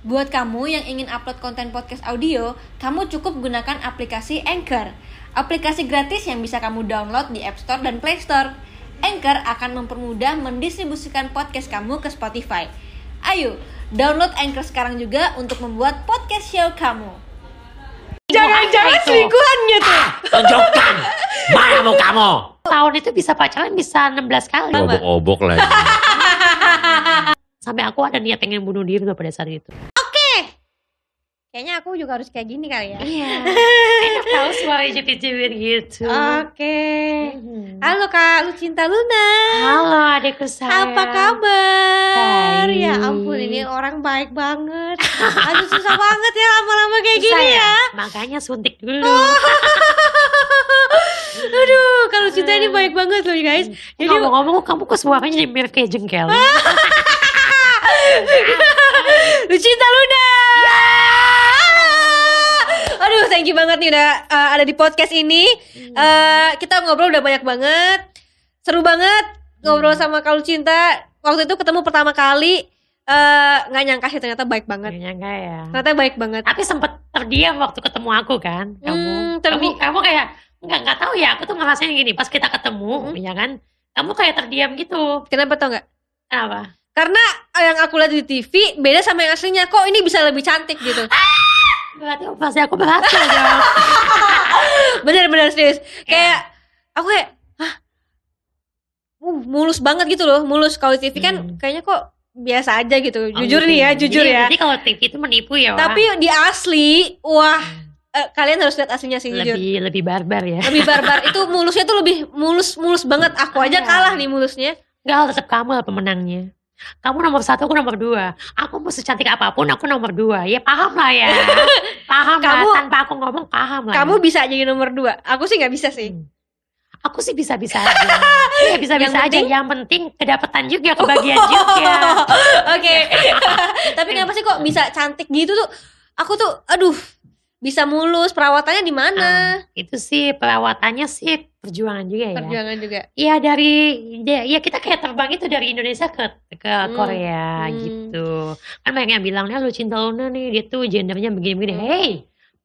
Buat kamu yang ingin upload konten podcast audio, kamu cukup gunakan aplikasi Anchor. Aplikasi gratis yang bisa kamu download di App Store dan Play Store. Anchor akan mempermudah mendistribusikan podcast kamu ke Spotify. Ayo, download Anchor sekarang juga untuk membuat podcast show kamu. Jangan-jangan selingkuhannya tuh. Tunjukkan mana mau kamu. tahun itu bisa pacaran bisa 16 kali. Obok-obok lagi. Sampai aku ada niat pengen bunuh diri pada saat itu. Kayaknya aku juga harus kayak gini kali ya. Iya. Enak tahu suara jepit-jepit gitu. Oke. Mhm. Halo Kak Lucinta Luna. Halo adikku sayang. Apa kabar? Baik. Ya ampun ini orang baik banget. Aduh susah banget ya lama-lama kayak Susah gini ya. Makanya suntik dulu. Aduh, kalau Lucinta ini baik banget loh guys. Jadi Ngomong-ngomong kamu kok suaranya mirip kayak jengkel. Lucinta Luna. Aduh, thank you banget nih udah uh, ada di podcast ini. Eh, kita ngobrol udah banyak banget. Seru banget ngobrol sama Kak Lucinta. Waktu itu ketemu pertama kali eh, nggak nyangka sih ternyata baik banget. Gak nyangka ya. Ternyata baik banget. Tapi sempet terdiam waktu ketemu aku kan. Kamu, Hmm, kamu, terdi- kamu kayak nggak nggak tahu ya. Aku tuh ngerasain gini. Pas kita ketemu, Mhm. ya kan. Kamu kayak terdiam gitu. Kenapa tau nggak? Kenapa? Karena yang aku lihat di TV beda sama yang aslinya. Kok ini bisa lebih cantik gitu. Berarti pasti aku berhasil dong. Bener-bener serius. Kayak aku kayak hah? Uh, mulus banget gitu loh. Mulus kalau TV kan Hmm. kayaknya kok biasa aja gitu. Oh, Jujur gitu nih ya, jujur Jadi- ya. Jadi kalau TV itu menipu ya. Wak. Tapi di asli, wah eh, kalian harus lihat aslinya sih jujur. lebih lebih barbar ya. Lebih barbar. itu mulusnya tuh lebih mulus mulus banget. Aku aja Iya. kalah nih mulusnya. Enggak, tetap kamu lah pemenangnya. Kamu nomor satu, aku nomor dua. Aku mau secantik apa pun, aku nomor dua. Ya paham lah ya. paham Kamu- lah, tanpa aku ngomong paham lah. Kamu ya. bisa jadi nomor dua. Aku sih nggak bisa sih. Hmm. Aku sih bisa-bisa aja. Iya bisa-bisa Yang aja. penting- Yang penting kedapetan juga, kebagian juga. Oke. Tapi kenapa sih kok bisa cantik gitu tuh? Aku tuh, aduh, bisa mulus. Perawatannya di mana? Itu sih perawatannya sih perjuangan juga ya. Perjuangan juga. Iya dari ya, ya kita kayak terbang itu dari Indonesia ke ke Hmm. Korea Hmm. gitu. Kan banyak yang bilang, "Nah, lu cinta Luna nih, dia tuh gendernya begini-begini." Hmm. Hey,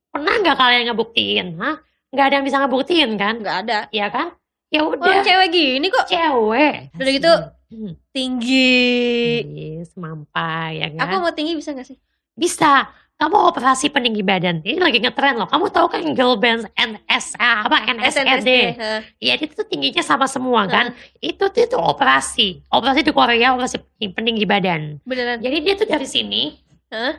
pernah nggak kalian ngebuktiin? Hah? Nggak ada yang bisa ngebuktiin kan? Nggak ada. Iya kan? Ya udah, cewek gini kok cewek. Udah gitu, Hmm. tinggi. Iya, semampai ya Aku kan? mau tinggi bisa gak sih? Bisa. Kamu operasi peninggi badan. Ini lagi ngetren loh. Kamu tahu kan girl band NSA apa NSED? Hah. Iya itu tuh tingginya sama semua kan. Itu tuh itu operasi. Operasi di Korea operasi peninggi badan. Beneran. Jadi dia tuh dari sini. Hah?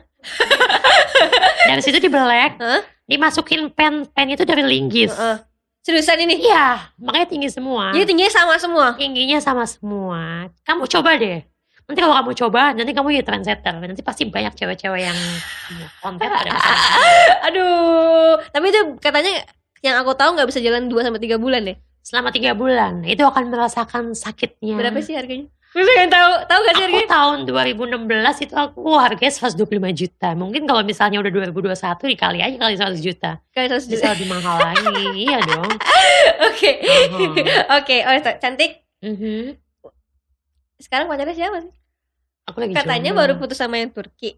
dari situ dibelek. Hah? Dimasukin pen pen itu dari linggis. Heeh. Seriusan ini? Iya, makanya tinggi semua. Jadi tingginya sama semua. Tingginya sama semua. Kamu coba deh. Nanti kalau kamu coba, nanti kamu jadi trendsetter. Nanti pasti banyak cewek-cewek yang konten pada. Aduh. Tapi itu katanya yang aku tahu nggak bisa jalan 2 sampai 3 bulan deh. Selama tiga bulan, itu akan merasakan sakitnya. Berapa sih harganya? Gue pengen tahu. Tahu gak sih Aku harganya? tahun 2016 itu aku harganya 125 juta. Mungkin kalau misalnya udah 2021 dikali aja kali 100 juta. Kali 100 Bisa juta. lebih mahal lagi. iya dong. Oke. Oke, oh cantik. Mhm. Sekarang pacarnya siapa sih? Aku lagi Katanya jomblo. baru putus sama yang Turki.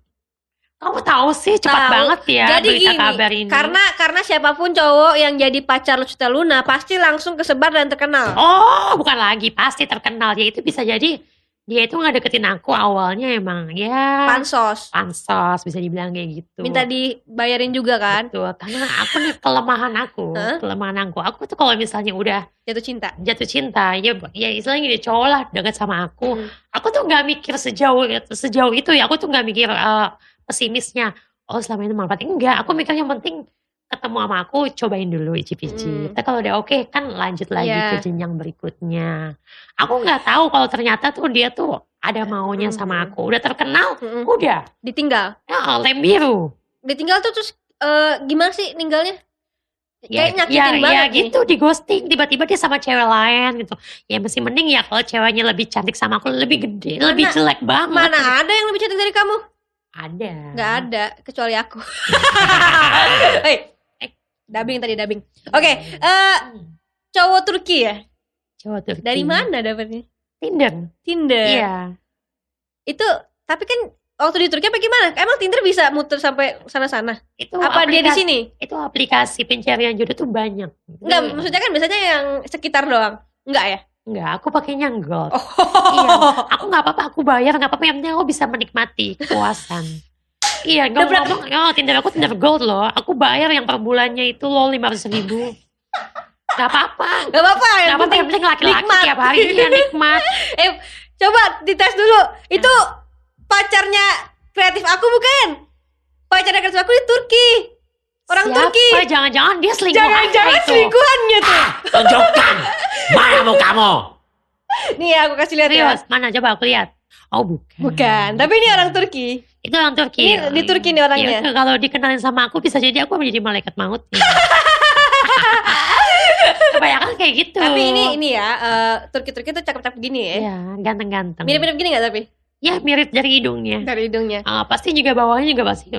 Kamu tahu sih cepat Tahu. banget ya Jadi berita gini, kabar ini. Karena karena siapa pun cowok yang jadi pacar Lucita Luna pasti langsung kesebar dan terkenal. Oh, bukan lagi pasti terkenal. Ya itu bisa jadi dia itu nggak deketin aku awalnya emang ya Pansos. pansos bisa dibilang kayak gitu. Minta dibayarin juga kan? Betul, karena aku nih kelemahan aku, Hah? kelemahan aku. Aku tuh kalau misalnya udah Jatuh cinta. jatuh cinta, ya ya istilahnya gini cowok lah deket sama aku. Hmm. Aku tuh nggak mikir sejauh sejauh itu ya. Aku tuh nggak mikir eh, pesimisnya. Oh selama ini manfaat enggak. Aku mikir yang penting ketemu sama aku cobain dulu icip-icip. Hmm. Tapi kalau udah oke kan lanjut lagi Iya. ke jenjang berikutnya. Aku nggak tahu kalau ternyata tuh dia tuh ada maunya sama Hmm. aku. Udah terkenal, Mm-mm. udah. Ditinggal. Ya, lem biru. Ditinggal tuh terus eh, gimana sih ninggalnya? Kayak nyakitin ya, banget ya nih. gitu di ghosting tiba-tiba dia sama cewek lain gitu ya masih mending ya kalau ceweknya lebih cantik sama aku lebih gede Mana- lebih jelek banget Mana ada yang lebih cantik dari kamu? ada Nggak ada, kecuali aku. Eh, dubbing tadi dubbing. Oke, eh, cowok Turki ya? cowok Turki Dari mana dapetnya? Tinder Tinder. iya Itu tapi kan waktu di Turki apa gimana? Emang Tinder bisa muter sampai sana-sana? Itu Apa dia di aplikasi- sini? Itu aplikasi pencarian jodoh tuh banyak. Enggak, Itu- maksudnya kan biasanya yang sekitar doang. Enggak ya? Enggak, aku pakainya gold. Oh. Iya, aku nggak apa-apa, aku bayar nggak apa-apa. Yang penting aku bisa menikmati kepuasan. iya, ngomong-ngomong, oh, Tinder aku Tinder Gold loh. Aku bayar yang per bulannya itu loh lima ratus ribu. Gak apa-apa, Gak apa-apa, yang gak penting Yang penting laki-laki nikmat. tiap hari iya nikmat. Eh, coba dites dulu. Itu pacarnya kreatif aku bukan? Pacarnya kreatif aku di Turki. Orang Siapa? Turki. Jangan-jangan dia selingkuh. Jangan-jangan selingkuhannya tuh. Tunjukkan mana mukamu. Nih aku kasih lihat ya. Mana coba aku lihat. Oh bukan. Bukan, tapi ini orang Turki. Itu orang Turki. Ini di Turki nih orangnya. Ya, kalau dikenalin sama aku bisa jadi aku menjadi malaikat maut. Kebanyakan kayak gitu. Tapi ini ini ya, eh, Turki-Turki tuh cakep-cakep gini ya. Ya, ganteng-ganteng. Mirip-mirip gini gak tapi? Ya, mirip dari hidungnya. Dari hidungnya. Ah, pasti juga bawahnya juga pasti.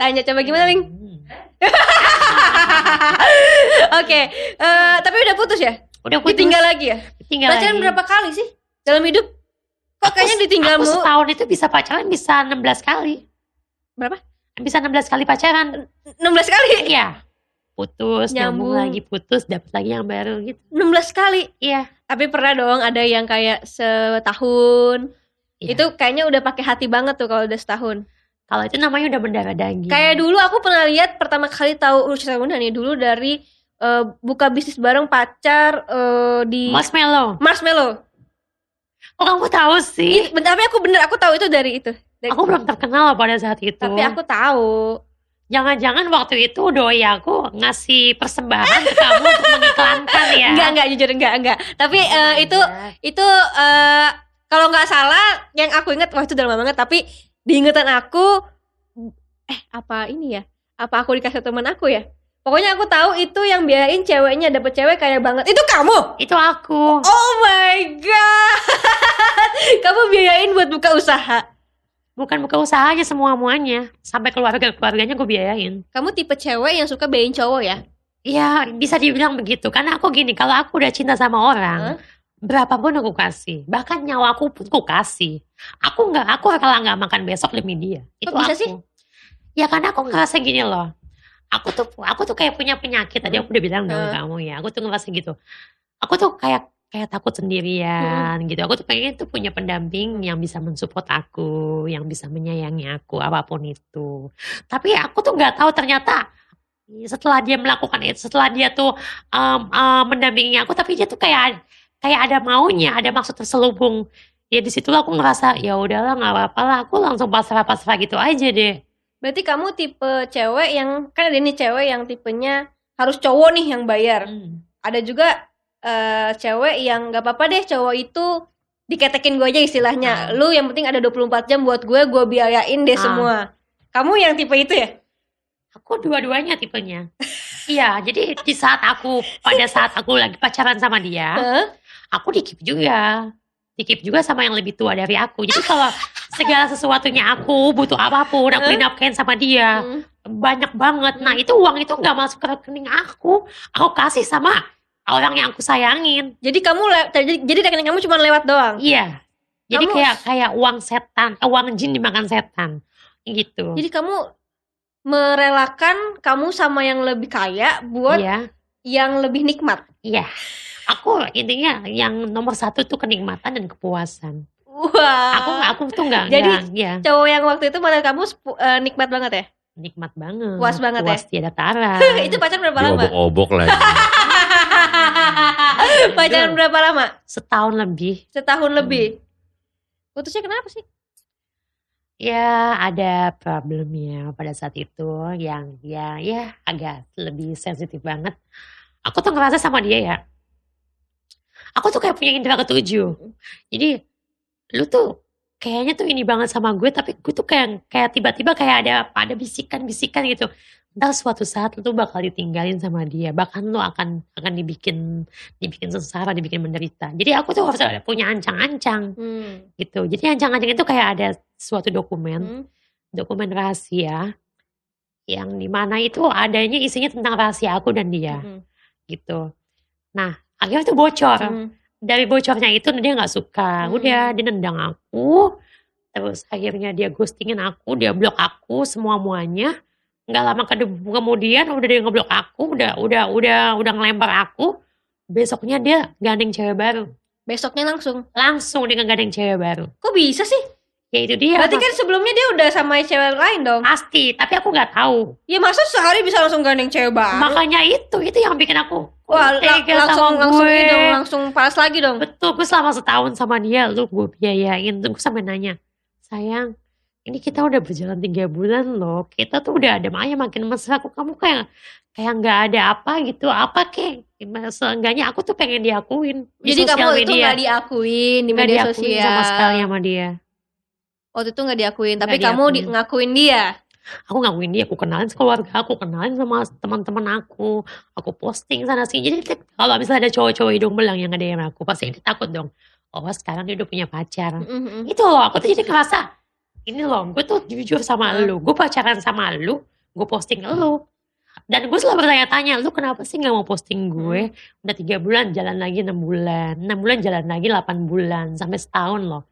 Tanya coba gimana, Ling? Hmm. Oke, eh, tapi udah putus ya? Udah putus. Ditinggal lagi ya? Ditinggal Pacaran lagi. berapa kali sih dalam hidup? Kok kayaknya ditinggalmu? Aku setahun itu bisa pacaran bisa 16 kali. Berapa? Bisa 16 kali pacaran. 16 kali. Iya. Putus, nyambung. Nyambung. lagi, putus, dapat lagi yang baru gitu. 16 kali. Iya. Tapi pernah dong ada yang kayak setahun. Iya. Itu kayaknya udah pakai hati banget tuh kalau udah setahun. Kalau itu namanya udah mendarah daging. Kayak dulu aku pernah lihat pertama kali tahu urusan Bunda nih dulu dari eh, buka bisnis bareng pacar eh, di Marshmallow. Marshmallow. Oh kamu tahu sih? Ini, tapi aku bener aku tahu itu dari itu. Dari- Aku belum terkenal pada saat itu. tapi aku tahu. Jangan-jangan waktu itu doi aku ngasih persembahan ke kamu untuk mengiklankan ya. Enggak enggak jujur enggak enggak. Tapi Oh my itu God. itu eh, kalau nggak salah yang aku ingat wah itu udah lama banget tapi diingetan aku eh apa ini ya? Apa aku dikasih teman aku ya? Pokoknya aku tahu itu yang biayain ceweknya dapet cewek kaya banget. Itu kamu. Itu aku. Oh my god. kamu biayain buat buka usaha. Bukan buka usaha aja semua muanya. Sampai keluarga keluarganya gue biayain. Kamu tipe cewek yang suka biayain cowok ya? Iya bisa dibilang begitu. Karena aku gini, kalau aku udah cinta sama orang, Hah? berapapun aku kasih. Bahkan nyawa aku pun aku kasih. Aku nggak, aku kalau nggak makan besok demi dia. Itu bisa aku. sih? Ya karena aku ngerasa gini loh. Aku tuh, aku tuh kayak punya penyakit. Tadi aku udah bilang Hmm. sama kamu ya. Aku tuh ngerasa gitu. Aku tuh kayak kayak takut sendirian gitu. Aku tuh pengen tuh punya pendamping yang bisa mensupport aku, yang bisa menyayangi aku apa pun itu. Tapi aku tuh nggak tahu ternyata setelah dia melakukan itu, setelah dia tuh um, um, mendampingi aku, tapi dia tuh kayak kayak ada maunya, ada maksud terselubung. Ya di situ aku ngerasa ya udahlah nggak apa-apa lah, aku langsung pasrah-pasrah gitu aja deh. Berarti kamu tipe cewek yang kan ada nih cewek yang tipenya harus cowok nih yang bayar. Hmm. Ada juga eh, cewek yang nggak apa-apa deh cowok itu diketekin gue aja istilahnya. Ah. Lu yang penting ada 24 jam buat gue, gue biayain deh Ah. semua. Kamu yang tipe itu ya? Aku dua-duanya tipenya. Iya, jadi di saat aku pada saat aku lagi pacaran sama dia, Hah? aku dikip juga. Dikip juga sama yang lebih tua dari aku. Jadi kalau segala sesuatunya aku butuh apa pun, aku Hah? dinafkain sama dia. Hmm. Banyak banget. Nah, itu uang itu nggak masuk ke rekening aku. Aku kasih sama orang yang aku sayangin. Jadi kamu jadi, jadi rekening kamu cuma lewat doang. Iya. Jadi Kamu- kayak kayak uang setan, eh, uang jin dimakan setan. Gitu. Jadi kamu merelakan kamu sama yang lebih kaya buat Iya. yang lebih nikmat. Iya. Aku intinya yang nomor satu tuh kenikmatan dan kepuasan. Wah. Aku aku tuh nggak Jadi, nggak- ya cowok yang waktu itu pada kamu eh, nikmat banget ya? nikmat banget. Puas banget ya? Puas tiada tara. itu pacaran berapa lama? Diobok-obok lagi. pacaran berapa lama? Setahun lebih. Setahun Hmm. lebih. Putusnya kenapa sih? Ya ada problemnya pada saat itu yang ya ya agak lebih sensitif banget. Aku tuh ngerasa sama dia ya. Aku tuh kayak punya indera ketujuh. Jadi lu tuh kayaknya tuh ini banget sama gue tapi gue tuh kayak kayak tiba-tiba kayak ada ada bisikan-bisikan gitu. Ntar suatu saat lu tuh bakal ditinggalin sama dia. Bahkan lu akan akan dibikin dibikin sengsara, dibikin menderita. Jadi aku tuh harus ada punya ancang-ancang Hmm. gitu. Jadi ancang-ancang itu kayak ada suatu dokumen Hmm. dokumen rahasia yang di mana itu adanya isinya tentang rahasia aku dan dia Hmm. gitu. Nah akhirnya itu bocor. Hmm. Dari bocornya itu dia nggak suka. Hmm. Udah dia nendang aku. terus akhirnya dia ghostingin aku dia blok aku semua muanya nggak lama kemudian udah dia ngeblok aku udah udah udah udah ngelempar aku besoknya dia gandeng cewek baru Besoknya langsung. langsung dia ngegandeng cewek baru Kok bisa sih? Ya itu dia Berarti kan sebelumnya dia udah sama cewek lain dong. pasti tapi aku nggak tahu Ya masa sehari bisa langsung gandeng cewek baru? makanya itu itu yang bikin aku Wah, la- langsung langsung gue? ini dong, langsung panas lagi dong. Betul, gue selama setahun sama dia, lu gue biayain. Tuh gue sampai nanya, sayang, ini kita udah berjalan tiga bulan loh. Kita tuh udah ada makanya makin mesra. Kok kamu kayak kayak nggak ada apa gitu? Apa kek? Seenggaknya aku tuh pengen diakuin di Jadi kamu itu media. nggak diakuin di Nggak media diakuin sosial. sama sekali sama dia. Waktu itu nggak diakuin, tapi Nggak kamu di, diakuin. ngakuin dia. Aku ngakuin dia, aku kenalin keluarga aku, kenalin sama teman-teman aku. Aku posting sana sini. Jadi kalau misalnya ada cowok-cowok hidung belang yang ada yang aku, pasti dia takut dong. Oh sekarang dia udah punya pacar. Mm-mm. itu loh aku tuh jadi ngerasa ini loh gue tuh jujur sama Hmm. lu gue pacaran sama lu gue posting lu dan gue selalu bertanya-tanya lu kenapa sih nggak mau posting gue udah tiga bulan jalan lagi enam bulan enam bulan jalan lagi 8 bulan sampai setahun loh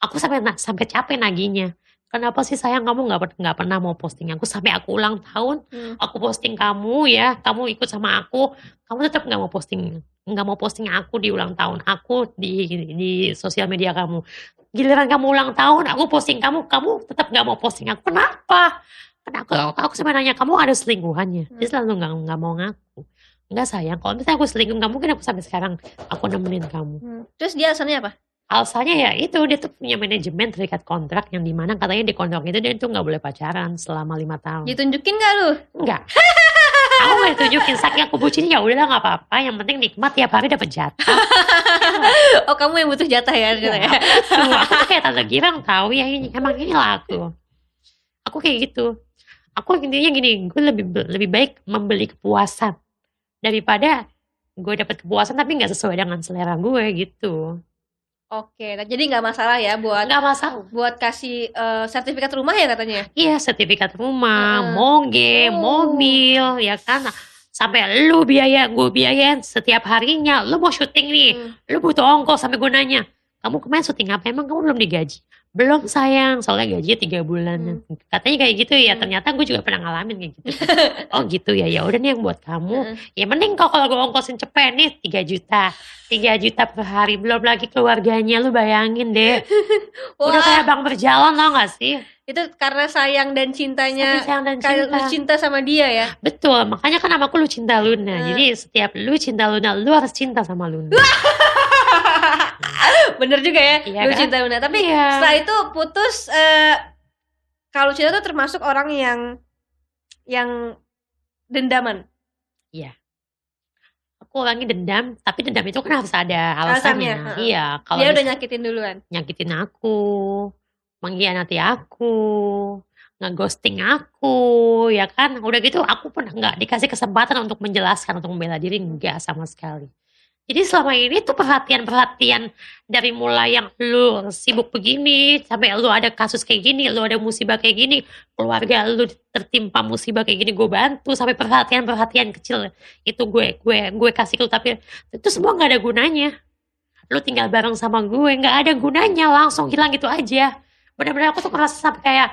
aku sampai na- sampai capek naginya. Kenapa sih sayang kamu nggak nggak pernah mau posting aku? Sampai aku ulang tahun Hmm. aku posting kamu ya kamu ikut sama aku. Kamu tetap nggak mau posting nggak mau posting aku di ulang tahun aku di di sosial media kamu. Giliran kamu ulang tahun aku posting kamu kamu tetap nggak mau posting aku. Kenapa? Kenapa? Aku, aku sampai nanya kamu ada selingkuhannya? Dia selalu nggak nggak mau ngaku. Nggak sayang. Kalau misalnya aku selingkuh nggak mungkin aku sampai sekarang aku nemenin kamu? Hmm. Terus dia alasannya apa? Alasannya ya itu dia tuh punya manajemen terikat kontrak yang di mana katanya di kontrak itu dia tuh nggak boleh pacaran selama lima tahun Ditunjukin gak lu? Enggak. aku gak tunjukin saking aku bucin ya udahlah nggak apa-apa yang penting nikmat tiap hari dapat jatah Oh kamu yang butuh jatah ya? Iya, ternyata ya? aku, aku tuh kayak tante girang tahu ya ini emang inilah aku aku kayak gitu aku intinya gini gue lebih lebih baik membeli kepuasan daripada gue dapat kepuasan tapi nggak sesuai dengan selera gue gitu Oke, nah jadi nggak masalah ya buat nggak masalah buat kasih eh, sertifikat rumah ya katanya. iya sertifikat rumah Heeh. moge Oh. mobil ya kan sampai lu biaya gue biayain setiap harinya lu mau syuting nih Hmm. lu butuh ongkos sampai gue nanya kamu kemarin syuting apa emang kamu belum digaji belum sayang. Soalnya gajinya tiga bulan katanya kayak gitu ya. Hmm. ternyata gue juga pernah ngalamin kayak gitu. Oh gitu ya. Ya udah nih yang buat kamu. Heeh. ya mending kok kalau gue ongkosin cepet nih 3 juta. 3 juta per hari. Belum lagi keluarganya lu bayangin deh. Udah Wah, kayak bang berjalan tau gak sih? Itu karena sayang dan cintanya sayang dan kayak cinta. lu cinta sama dia ya. betul. Makanya kan namaku lu cinta Luna. Hmm. jadi setiap lu cinta Luna lu harus cinta sama Luna Bener juga ya, Iya lu kan? cinta Luna. Tapi Iya. setelah itu putus eh kalau cinta tuh termasuk orang yang yang dendaman. aku orangnya dendam tapi dendam itu kan harus ada Alasannya, alasannya, iya kalau Dia udah nyakitin duluan. nyakitin aku mengkhianati aku ngeghosting aku ya kan udah gitu aku pernah nggak dikasih kesempatan untuk menjelaskan untuk membela diri enggak sama sekali jadi selama ini tuh perhatian-perhatian dari mulai yang lu sibuk begini sampai lu ada kasus kayak gini, lu ada musibah kayak gini, keluarga lu tertimpa musibah kayak gini gue bantu sampai perhatian-perhatian kecil itu gue gue gue kasih ke lu tapi itu semua nggak ada gunanya. Lu tinggal bareng sama gue nggak ada gunanya langsung hilang gitu aja. Benar-benar aku tuh ngerasa sampai kayak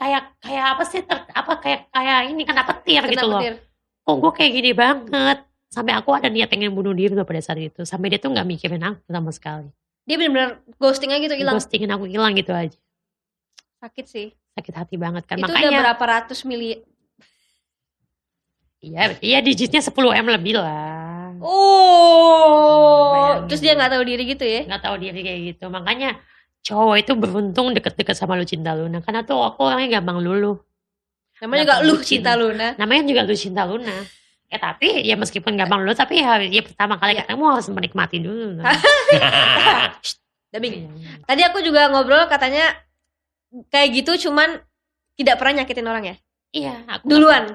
kayak kayak apa sih ter- apa kayak kayak ini kena petir gitu Kena loh petir. kok gue kayak gini banget sampai aku ada niat pengen bunuh diri loh pada saat itu sampai dia tuh nggak mikirin aku sama sekali Dia bener-bener ghosting aja gitu hilang. ghostingin aku hilang gitu aja Sakit sih. sakit hati banget kan itu udah makanya berapa ratus miliar. iya iya digitnya 10 m lebih lah Oh, Bayangin. terus dia nggak tahu diri gitu ya? nggak tahu diri kayak gitu makanya cowok itu beruntung deket-deket sama lu cinta Luna karena tuh aku orangnya gampang luluh Namanya juga lu cinta Luna. namanya juga lu cinta Luna ya tapi ya meskipun gampang luluh tapi ya, ya pertama kali Iya. ketemu harus menikmati dulu Dabing. Iya. Tadi aku juga ngobrol katanya kayak gitu cuman tidak pernah nyakitin orang ya. iya aku Duluan.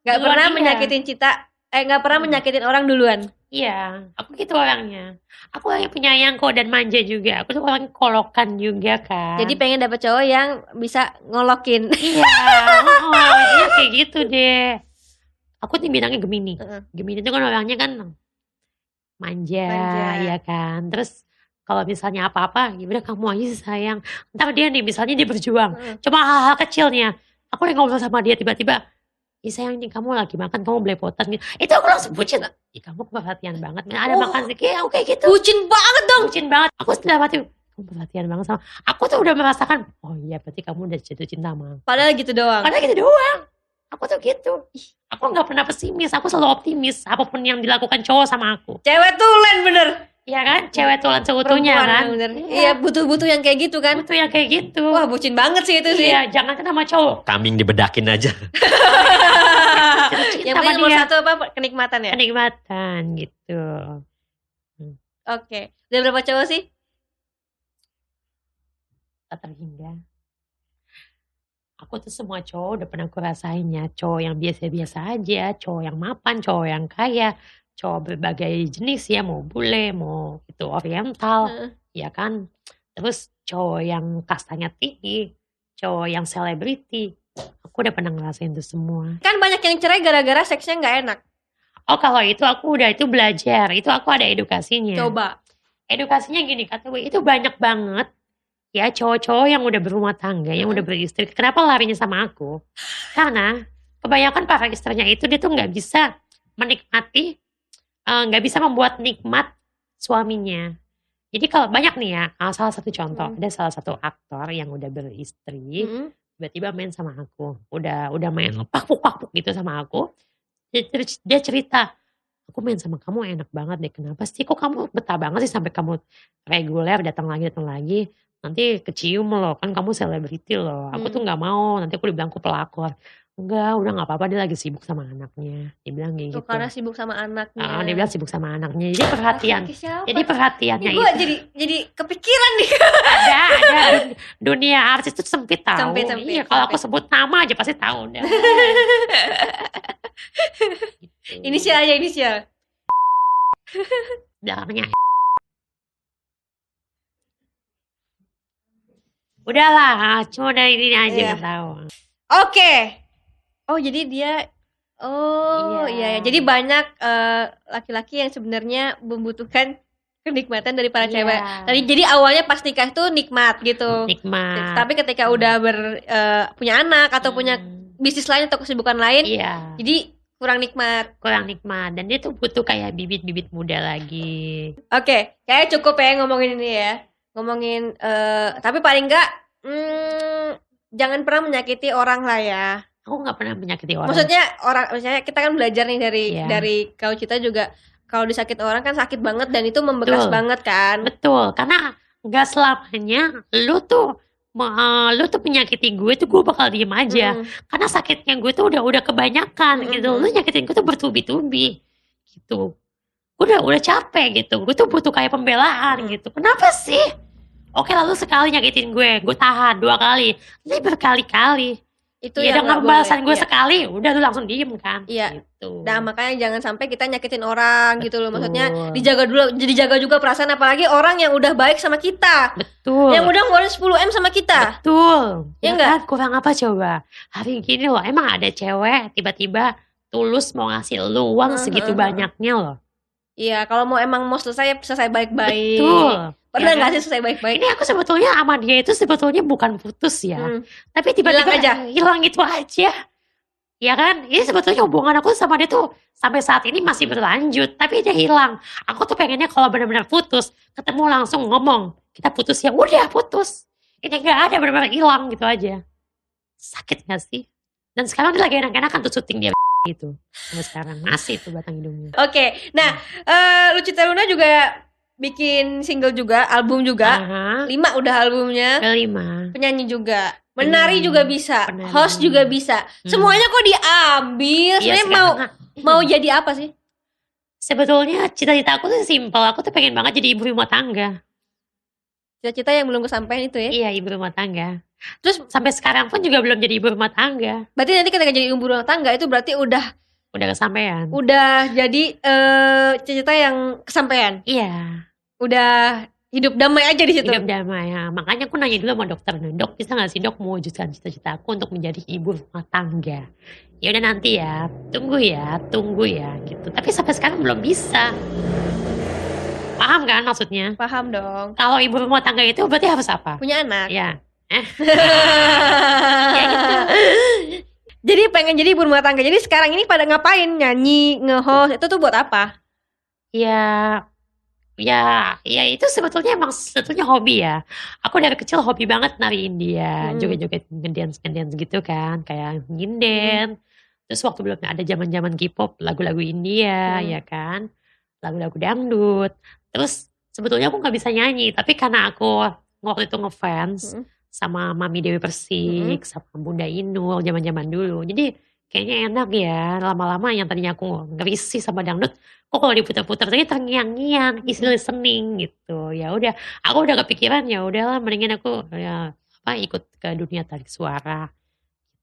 Nggak Duluan, pernah iya. menyakitin cita eh nggak pernah Hmm. menyakitin orang duluan. Iya, aku gitu orangnya. Aku orangnya penyayang kok dan manja juga. Aku tuh orangnya kolokan juga kan. Jadi pengen dapet cowok yang bisa ngolokin. iya, oh, dia kayak gitu deh. Aku nih bidangnya Gemini. Heeh. Gemini itu kan orangnya kan manja, Manja. ya kan. Terus kalau misalnya apa-apa ya udah kamu aja sayang ntar dia nih misalnya dia berjuang Heeh. cuma hal-hal kecilnya aku lagi ngobrol sama dia tiba-tiba Ih sayang nih kamu lagi makan kamu belepotan gitu itu aku langsung bucin Ih kamu perhatian banget ada Oh. makan sih kayak kayak gitu Bucin banget dong. bucin banget aku setelah mati kamu perhatian banget sama aku tuh udah merasakan oh iya berarti kamu udah jatuh cinta sama Padahal gitu doang. karena gitu doang aku tuh gitu Ih, aku nggak pernah pesimis aku selalu optimis apa pun yang dilakukan cowok sama aku Cewek tulen bener. Iya kan cewek tulan seutuhnya kan bener. Iya butuh-butuh yang kayak gitu kan. Butuh yang kayak gitu. Wah bucin banget sih itu sih. Iya, jangan kan sama cowok. Kambing dibedakin aja. yang penting nomor satu apa kenikmatan ya. Kenikmatan gitu. Oke. Udah berapa cowok sih? Tak terhingga. Aku tuh semua cowok udah pernah aku rasain ya. Cowok yang biasa-biasa aja, cowok yang mapan, cowok yang kaya, cowok berbagai jenis ya, mau bule, mau itu oriental, Heeh. ya kan. Terus cowok yang kastanya tinggi, cowok yang selebriti. Aku udah pernah ngerasain itu semua. Kan banyak yang cerai gara-gara seksnya nggak enak. Oh kalau itu aku udah itu belajar, itu aku ada edukasinya. Coba. Edukasinya gini kata gue, itu banyak banget ya cowok-cowok yang udah berumah tangga, yang udah beristri. Kenapa larinya sama aku? Karena kebanyakan para istrinya itu dia tuh nggak bisa menikmati, eh, nggak bisa membuat nikmat suaminya. Jadi kalau banyak nih ya, ah, salah satu contoh, Hmm. ada salah satu aktor yang udah beristri, Mm-mm. tiba-tiba main sama aku udah udah main pakpuk pakpuk gitu sama aku dia, dia cerita aku main sama kamu enak banget deh kenapa sih kok kamu betah banget sih sampai kamu reguler datang lagi datang lagi nanti kecium loh kan kamu selebriti loh. Aku Hmm. tuh nggak mau nanti aku dibilang aku pelakor. Enggak udah nggak apa-apa dia lagi sibuk sama anaknya. Dia bilang kayak Tuh gitu. karena sibuk sama anaknya. Ah, dia bilang sibuk sama anaknya. Jadi perhatian. jadi perhatiannya itu. jadi jadi kepikiran nih. ada ada. Dun- dunia artis itu sempit tahu. Sempit, sempit, iya kalau aku sebut nama aja pasti tahu deh Gitu. Inisial aja inisial. belakangnya udahlah cuma dari ini aja Iya. nggak tahu Oke. Oh jadi dia Oh Iya. iya, ya. Jadi banyak eh, laki-laki yang sebenarnya membutuhkan kenikmatan dari para Iya. cewek. Tadi jadi awalnya pas nikah tuh nikmat gitu. nikmat Tapi ketika udah ber eh, punya anak atau punya Hmm, bisnis lain atau kesibukan lain, iya jadi kurang nikmat. kurang nikmat dan dia tuh butuh kayak bibit-bibit muda lagi Oke, kayak cukup ya ngomongin ini ya. Ngomongin eh tapi paling enggak hmm, jangan pernah menyakiti orang lah ya. aku nggak pernah menyakiti orang Maksudnya orang misalnya kita kan belajar nih dari Iya. dari kau cita juga kalau disakit orang kan sakit banget dan itu membekas Betul. banget kan. Betul, karena nggak selamanya lu tuh ma- lu tuh menyakiti gue tuh gue bakal diem aja. Mm. Karena sakitnya gue tuh udah udah kebanyakan Mm-mm. gitu. Lu nyakitin gue tuh bertubi-tubi gitu. Gue udah udah capek gitu. Gue tuh butuh kayak pembelaan Mm. gitu. Kenapa sih? Oke lalu sekali nyakitin gue, gue tahan dua kali. Ini berkali-kali. Itu ya yang dengan balasan gue Iya. sekali, udah lu langsung diem kan? Iya. Gitu. Nah, makanya jangan sampai kita nyakitin orang gitu loh. Maksudnya Betul. dijaga dulu jadi jaga juga perasaan apalagi orang yang udah baik sama kita. Betul. Yang udah ngeluarin 10 M sama kita. Betul. Ya Ya, nggak? kan? Kurang apa coba? Hari gini loh, emang ada cewek tiba-tiba tulus mau ngasih lu uang Hmm, segitu hmm, banyaknya loh. Iya, kalau mau emang mau selesai selesai baik-baik. Betul. Pernah Ya nggak kan? sih selesai baik-baik? Ini aku sebetulnya sama dia itu sebetulnya bukan putus ya. Hmm. Tapi tiba-tiba Hilang aja. hilang gitu aja. Ya kan? Ini sebetulnya hubungan aku sama dia tuh sampai saat ini masih berlanjut. Tapi dia hilang. Aku tuh pengennya kalau benar-benar putus, ketemu langsung ngomong. Kita putus ya, udah putus. Ini gak ada benar-benar hilang gitu aja. Sakit gak sih? Dan sekarang dia lagi enak-enakan tuh syuting dia gitu. Sampai sekarang masih tuh batang hidungnya. Oke, nah eh Lucita Luna juga bikin single juga, album juga. Aha. Lima udah albumnya. Kelima. Penyanyi juga, menari Hmm, juga bisa, penari. host juga bisa. Hmm. Semuanya kok diambil. Iya, Sebenarnya mau sekarang- mau jadi apa sih? Sebetulnya cita-cita aku tuh simpel. Aku tuh pengen banget jadi ibu rumah tangga. Cita-cita yang belum kesampaian itu ya. Iya, ibu rumah tangga. Terus Sampai sekarang pun juga belum jadi ibu rumah tangga. berarti nanti ketika jadi ibu rumah tangga itu berarti udah Udah kesampaian. udah jadi eh cita-cita yang kesampaian. Iya, Udah hidup damai aja di situ. hidup damai ya. Makanya aku nanya dulu sama dokter, "Nah, dok bisa gak sih dok mewujudkan cita-cita aku untuk menjadi ibu rumah tangga? Ya udah nanti ya, tunggu ya, tunggu ya gitu. Tapi sampai sekarang belum bisa. Paham kan maksudnya? Paham dong. Kalau ibu rumah tangga itu berarti harus apa? Punya anak. Ya. gitu. Jadi pengen jadi ibu rumah tangga. Jadi sekarang ini pada ngapain? Nyanyi, nge-host, itu tuh buat apa? Ya, ya, ya itu sebetulnya emang sebetulnya hobi ya. Aku dari kecil hobi banget nari India, Hmm. joget-joget ngedance ngedance gitu kan, kayak nginden. Terus waktu belum ada zaman-zaman K-pop, lagu-lagu India, Hmm. ya kan, lagu-lagu dangdut. Terus sebetulnya aku nggak bisa nyanyi, tapi karena aku waktu itu ngefans Hmm. sama Mami Dewi Persik, sama Bunda Inul zaman-zaman dulu. Jadi kayaknya enak ya, lama-lama yang tadinya aku ngerisih sama dangdut, kok kalau diputar-putar tadi terngiang-ngiang, isi listening gitu. Ya udah, aku udah kepikiran ya udahlah mendingan aku ya apa ikut ke dunia tarik suara.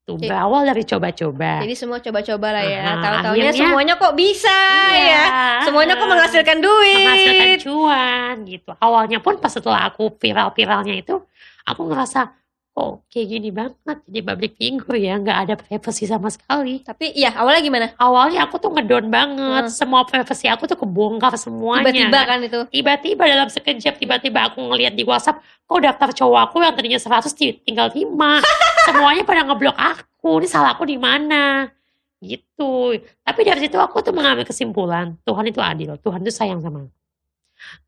Tuh, Oke. berawal dari coba-coba. Jadi semua coba-coba lah ya. Aha, Tahu-taunya akhirnya- semuanya kok bisa Iya. ya. Semuanya kok menghasilkan duit. menghasilkan cuan gitu. Awalnya pun pas setelah aku viral-viralnya itu, aku ngerasa kok kayak gini banget jadi public figure ya, nggak ada privacy sama sekali. Tapi iya, awalnya gimana? Awalnya aku tuh ngedon banget, Hmm. semua privacy aku tuh kebongkar semuanya. Tiba-tiba kan itu. Tiba-tiba dalam sekejap, tiba-tiba aku ngeliat di WhatsApp, kok daftar cowok aku yang tadinya 100 ti- tinggal 5. Semuanya pada ngeblok aku, ini salah aku di mana? Gitu. Tapi dari situ aku tuh mengambil kesimpulan, Tuhan itu adil, Tuhan itu sayang sama aku.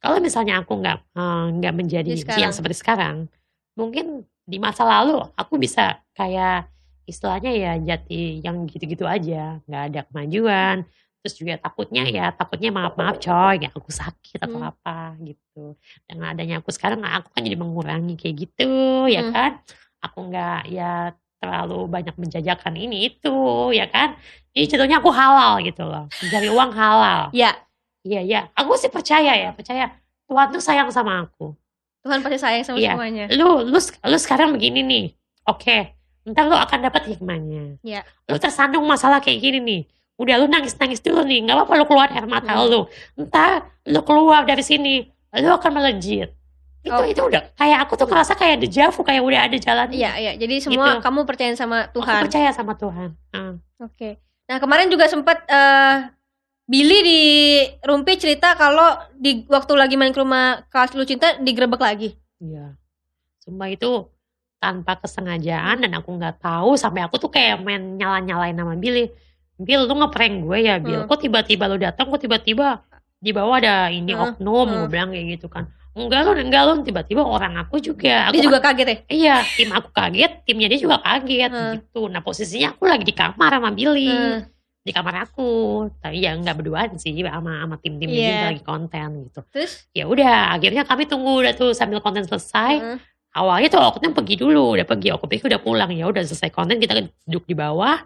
Kalau misalnya aku nggak eh, nggak menjadi yang seperti sekarang, mungkin di masa lalu aku bisa kayak istilahnya ya jati yang gitu-gitu aja, nggak ada kemajuan. Terus juga takutnya ya, takutnya maaf-maaf coy, ya aku sakit atau Hmm. apa gitu. Dengan adanya aku sekarang, aku kan jadi mengurangi kayak gitu, ya Hmm. kan. Aku nggak ya terlalu banyak menjajakan ini itu, ya kan. Jadi contohnya aku halal gitu loh, dari uang halal. Ya, Iya, iya. Aku sih percaya ya, percaya Tuhan tuh sayang sama aku. Tuhan pasti sayang sama Iya. semuanya. Lu, lu, lu sekarang begini nih, oke. Ntar lu akan dapat hikmahnya. Iya. Lu tersandung masalah kayak gini nih. Udah lu nangis-nangis dulu nih, nggak apa-apa lu keluar air mata Hmm. lu. Ntar lu keluar dari sini, lu akan melejit. Itu Oh. itu udah kayak aku tuh ngerasa kayak dejavu, kayak udah ada jalan. Iya, iya. Jadi semua Gitu. kamu percaya sama Aku Tuhan. percaya sama Tuhan. Ah. Oke. Nah, kemarin juga sempat eh Billy di Rumpi cerita kalau di waktu lagi main ke rumah Kak Lu Cinta digerebek lagi. Iya. Sumpah itu tanpa kesengajaan dan aku nggak tahu sampai aku tuh kayak main nyala-nyalain nama Billy. Bill lu ngeprank gue ya Bill. Hmm. Kok tiba-tiba lu datang kok tiba-tiba di bawah ada ini Hmm, oknum hmm. gue bilang kayak gitu kan. Enggak lu, enggak lu tiba-tiba orang aku juga. Aku Dia juga kaget ya? Iya, tim aku kaget, timnya dia juga kaget Hmm. gitu. Nah posisinya aku lagi di kamar sama Billy, Hmm. Di kamar aku. Tapi ya nggak berduaan sih sama sama tim-timnya Iya. juga lagi konten gitu. Terus? Ya udah, akhirnya kami tunggu udah tuh sambil konten selesai Heeh. awalnya tuh oknum pergi dulu udah pergi aku pikir udah pulang ya udah selesai konten kita duduk di bawah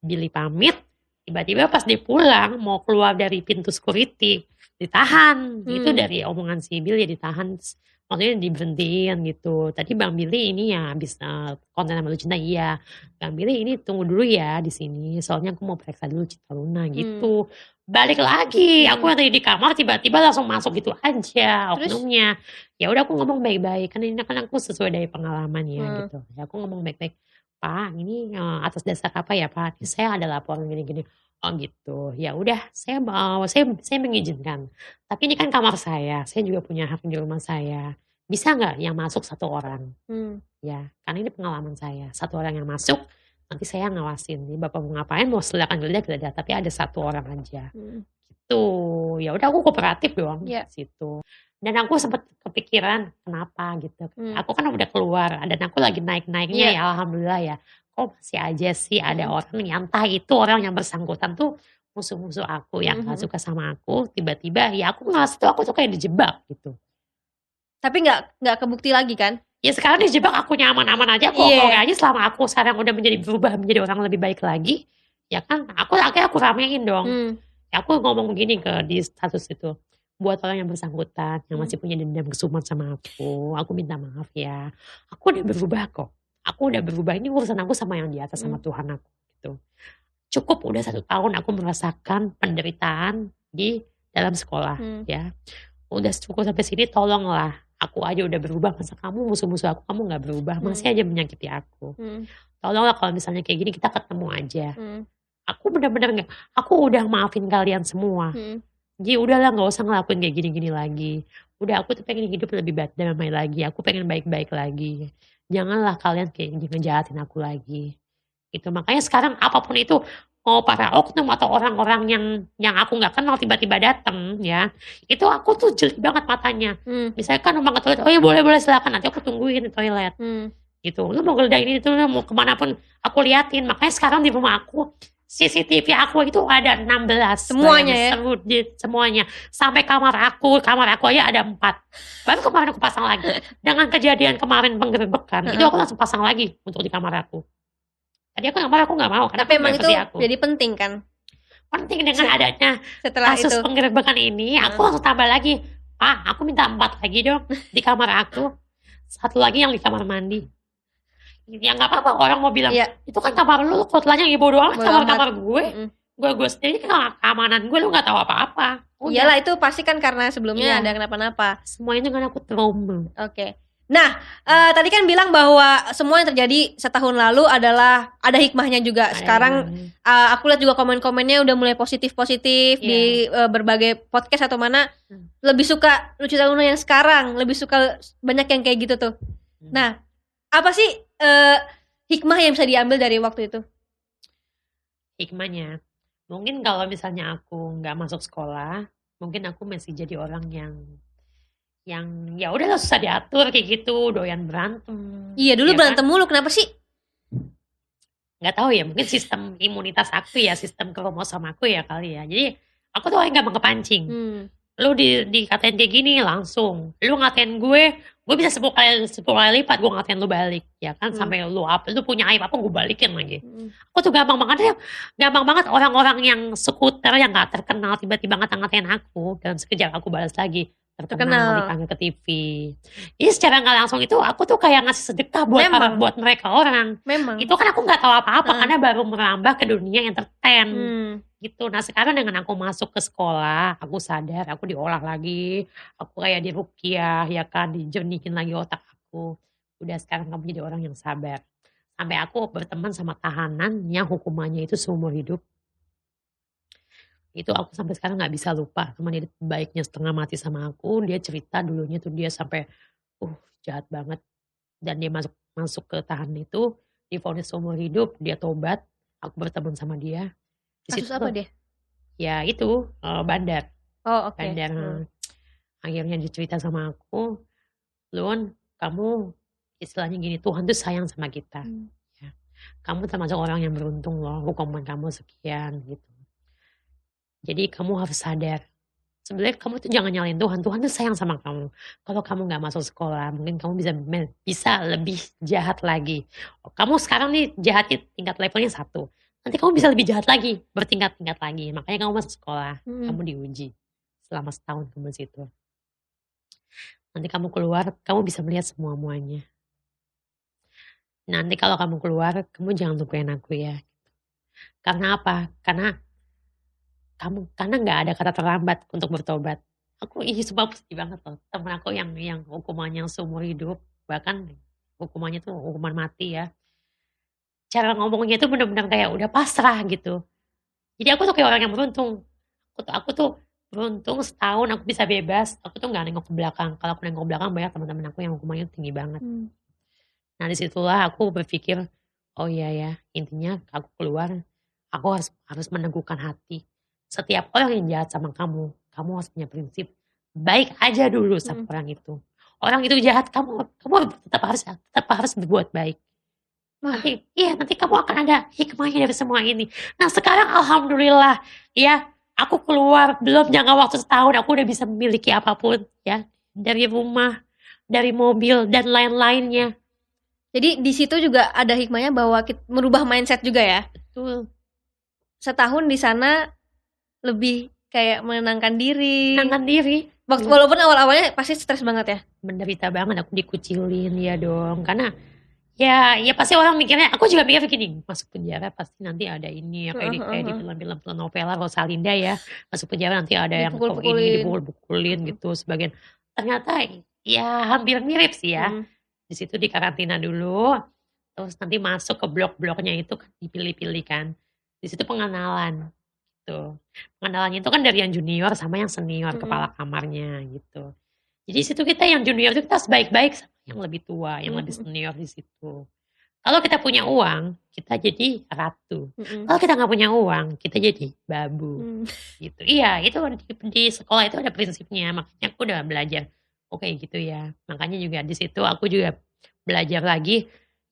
Billy pamit tiba-tiba pas dia pulang mau keluar dari pintu security ditahan itu Hmm. dari omongan si Billy ditahan maksudnya diberhentiin gitu. Tadi Bang Billy ini ya habis uh, konten sama lu cinta iya. Bang Billy ini tunggu dulu ya di sini soalnya aku mau periksa dulu Cinta Luna gitu. Balik lagi aku Hmm. yang tadi di kamar tiba-tiba langsung masuk gitu aja oknumnya. Ya udah aku ngomong baik-baik kan ini kan aku sesuai dari pengalaman ya Hmm. gitu. Ya aku ngomong baik-baik Pak ini eh, atas dasar apa ya Pak? Saya ada laporan gini-gini oh gitu. Ya udah saya mau saya saya mengizinkan. Tapi ini kan kamar saya saya juga punya hak di rumah saya. Bisa nggak yang masuk satu orang? Hmm. ya karena ini pengalaman saya. Satu orang yang masuk nanti saya ngawasin. Nih bapak mau ngapain mau silakan geledah geledah tapi ada satu orang aja. Hmm. tuh ya udah aku kooperatif dong Iya. di situ. Dan aku sempat kepikiran kenapa gitu. Hmm. aku kan udah keluar dan aku lagi naik naiknya Iya. ya alhamdulillah ya kok masih aja sih ada Hmm. orang yang entah itu orang yang bersangkutan tuh musuh-musuh aku yang gak Mhm. suka sama aku tiba-tiba ya aku ngerasa tuh aku tuh kayak dijebak gitu Tapi nggak nggak kebukti lagi kan? ya sekarang dijebak aku nyaman-aman aja kok oke aja selama aku sekarang udah menjadi berubah menjadi orang lebih baik lagi ya kan aku akhirnya aku ramein dong Hmm. Ya, aku ngomong gini ke di status itu buat orang yang bersangkutan yang Hmm. masih punya dendam kesumat sama aku aku minta maaf ya aku udah berubah kok aku udah berubah ini urusan aku sama yang di atas sama Hmm. Tuhan aku gitu cukup udah satu tahun aku merasakan penderitaan di dalam sekolah Hmm. ya udah cukup sampai sini tolonglah aku aja udah berubah masa kamu musuh-musuh aku kamu nggak berubah Hmm. masih aja menyakiti aku Hmm. tolonglah kalau misalnya kayak gini kita ketemu aja Hmm. aku benar-benar nggak aku udah maafin kalian semua Hmm. Ji udahlah nggak usah ngelakuin kayak gini-gini lagi. Udah aku tuh pengen hidup lebih baik damai lagi. Aku pengen baik-baik lagi. Janganlah kalian kayak ngejahatin aku lagi. Itu makanya sekarang apa pun itu mau para oknum atau orang-orang yang yang aku nggak kenal tiba-tiba datang ya itu aku tuh jeli banget matanya Hmm. misalkan numpang ke toilet oh ya boleh boleh silakan nanti aku tungguin di toilet Hmm. gitu lu mau geledah ini itu lu mau ke mana pun aku liatin makanya sekarang di rumah aku CCTV aku itu ada 16 Semuanya ya? Seru di- semuanya. Sampai kamar aku kamar aku aja ada empat. Baru kemarin aku pasang lagi. Dengan kejadian kemarin penggerbekan itu aku langsung pasang lagi untuk di kamar aku. Tadi aku kamar aku nggak mau karena Tapi emang itu aku. jadi penting kan? Penting dengan adanya setelah kasus itu. penggerbekan ini aku Hmm. langsung tambah lagi. Pak aku minta empat lagi dong di kamar aku. Satu lagi yang di kamar mandi ya nggak apa-apa orang mau bilang Iya. itu kan kamar lu kotlanya ibu doang Bodo kamar amat. kamar gue Mm-mm. gue gue sendiri kan keamanan gue lu nggak tahu apa-apa. Iyalah itu pasti kan karena sebelumnya Iya. ada kenapa-napa. semua itu kan aku trauma Oke. Nah, eh, tadi kan bilang bahwa semua yang terjadi setahun lalu adalah ada hikmahnya juga. Sekarang eh, aku lihat juga komen-komennya udah mulai positif-positif Iya. di eh, berbagai podcast atau mana. Hmm. Lebih suka lucu Luna yang sekarang, lebih suka banyak yang kayak gitu tuh. Hmm. Nah, apa sih eh, hikmah yang bisa diambil dari waktu itu? hikmahnya mungkin kalau misalnya aku nggak masuk sekolah mungkin aku masih jadi orang yang yang ya udah susah diatur kayak gitu doyan berantem Iya, dulu Ya kan? berantem mulu. Kenapa sih? nggak tahu ya mungkin sistem imunitas aku ya sistem kromosom aku ya kali ya jadi aku tuh orang gampang kepancing Hmm. lu di dikatain kayak gini langsung lu ngatain gue gue bisa sepuluh kali sepuluh kali lipat gue ngatain lu balik ya kan Hmm. sampai lu apa lu punya aib apa gue balikin lagi Hmm. aku tuh gampang banget ya gampang banget orang-orang yang skuter yang nggak terkenal tiba-tiba ngata-ngatain aku dan sekejap aku balas lagi terkenal, Terkenal. dipanggil ke TV jadi secara nggak langsung itu aku tuh kayak ngasih sedekah buat Memang. para- buat mereka orang Memang. itu kan aku nggak tahu apa-apa Hmm. karena baru merambah ke dunia entertain Hmm. gitu nah sekarang dengan aku masuk ke sekolah aku sadar aku diolah lagi aku kayak dirukiah ya kan dijernihin lagi otak aku udah sekarang kamu jadi orang yang sabar sampai aku berteman sama tahanan yang hukumannya itu seumur hidup itu aku sampai sekarang nggak bisa lupa teman dia baiknya setengah mati sama aku dia cerita dulunya tuh dia sampai uh jahat banget dan dia masuk masuk ke tahanan itu divonis seumur hidup dia tobat aku berteman sama dia Di Kasus situ apa dia? ya itu eh, bandar Oh, oke. bandar Hmm. akhirnya dia cerita sama aku Lun kamu istilahnya gini Tuhan tuh sayang sama kita Hmm. ya. kamu termasuk orang yang beruntung loh hukuman kamu sekian gitu jadi kamu harus sadar. Sebenarnya kamu tuh jangan nyalain Tuhan. Tuhan tuh sayang sama kamu. Kalau kamu nggak masuk sekolah mungkin kamu bisa bisa lebih jahat lagi. Kamu sekarang nih jahatnya tingkat levelnya satu. Nanti kamu bisa lebih jahat lagi bertingkat-tingkat lagi. Makanya kamu masuk sekolah Hmm. kamu diuji selama setahun kamu di situ. Nanti kamu keluar kamu bisa melihat semua muanya nanti kalau kamu keluar kamu jangan lupain aku ya. Karena apa? Karena kamu karena nggak ada kata terlambat untuk bertobat. Aku ini sebab sedih banget loh. Temen aku yang yang hukumannya seumur hidup bahkan hukumannya tuh hukuman mati ya. Cara ngomongnya tuh benar-benar kayak udah pasrah gitu. Jadi aku tuh kayak orang yang beruntung. Aku tuh aku tuh beruntung setahun aku bisa bebas. Aku tuh nggak nengok ke belakang. Kalau aku nengok ke belakang banyak teman-teman aku yang hukumannya tinggi banget. Hmm. Nah di situlah aku berpikir, oh iya ya, intinya aku keluar, aku harus harus meneguhkan hati. Setiap orang yang jahat sama kamu, kamu harus punya prinsip baik aja dulu sama Hmm. orang itu. Orang itu jahat, kamu kamu tetap harus tetap harus berbuat baik. Nanti, iya nanti kamu akan ada hikmahnya dari semua ini. Nah sekarang alhamdulillah, ya aku keluar belum jangka waktu setahun, aku udah bisa memiliki apa pun ya dari rumah, dari mobil dan lain-lainnya. Jadi di situ juga ada hikmahnya bahwa kita merubah mindset juga ya. Betul. Setahun di sana lebih kayak menenangkan diri. menenangkan diri Waktu Hmm. walaupun awal-awalnya pasti stres banget ya. menderita banget aku dikucilin ya dong karena ya ya pasti orang mikirnya aku juga mikir gini masuk penjara pasti nanti ada ini ya kayak di, kayak di film-film novela Rosalinda ya masuk penjara nanti ada yang kok Dipukul-pukulin. ini dipukul-pukulin gitu sebagian ternyata ya hampir mirip sih ya Hmm. di situ di karantina dulu terus nanti masuk ke blok-bloknya itu kan dipilih-pilih kan di situ pengenalan gitu. Pengenalannya itu kan dari yang junior sama yang senior, Mm-mm. kepala kamarnya gitu. Jadi situ kita yang junior itu kita harus baik-baik sama yang lebih tua, yang lebih Mm-mm. senior di situ. Kalau kita punya uang, kita jadi ratu. Mm-mm. Kalau kita nggak punya uang, kita jadi babu Hmm. gitu. Iya, itu di, di sekolah itu ada prinsipnya. Makanya aku udah belajar. Oke gitu ya. Makanya juga di situ aku juga belajar lagi.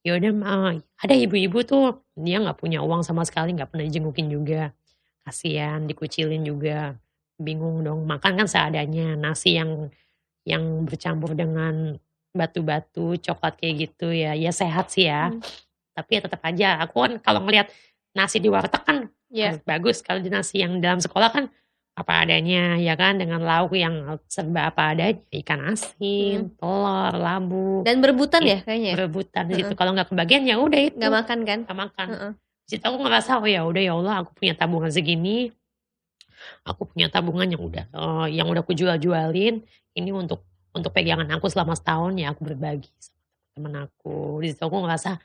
Ya udah, ma, ada ibu-ibu tuh dia nggak punya uang sama sekali, nggak pernah jengukin juga. Kasihan, dikucilin juga. Bingung dong. Makan kan seadanya. Nasi yang yang bercampur dengan batu-batu, coklat kayak gitu ya. Ya sehat sih ya. Hmm. Tapi ya tetap aja. Aku kan kalau ngelihat nasi di warteg kan Iya. bagus kalau di nasi yang dalam sekolah kan apa adanya ya kan dengan lauk yang serba apa adanya ikan asin telur labu Dan berebutan Iya, ya kayaknya. ya? berebutan di situ kalau nggak kebagian ya udah itu Nggak makan kan? nggak makan Heeh. di situ aku ngerasa oh ya udah ya Allah aku punya tabungan segini aku punya tabungan yang udah eh, yang udah aku jual jualin ini untuk untuk pegangan aku selama setahun ya aku berbagi sama teman aku di situ aku ngerasa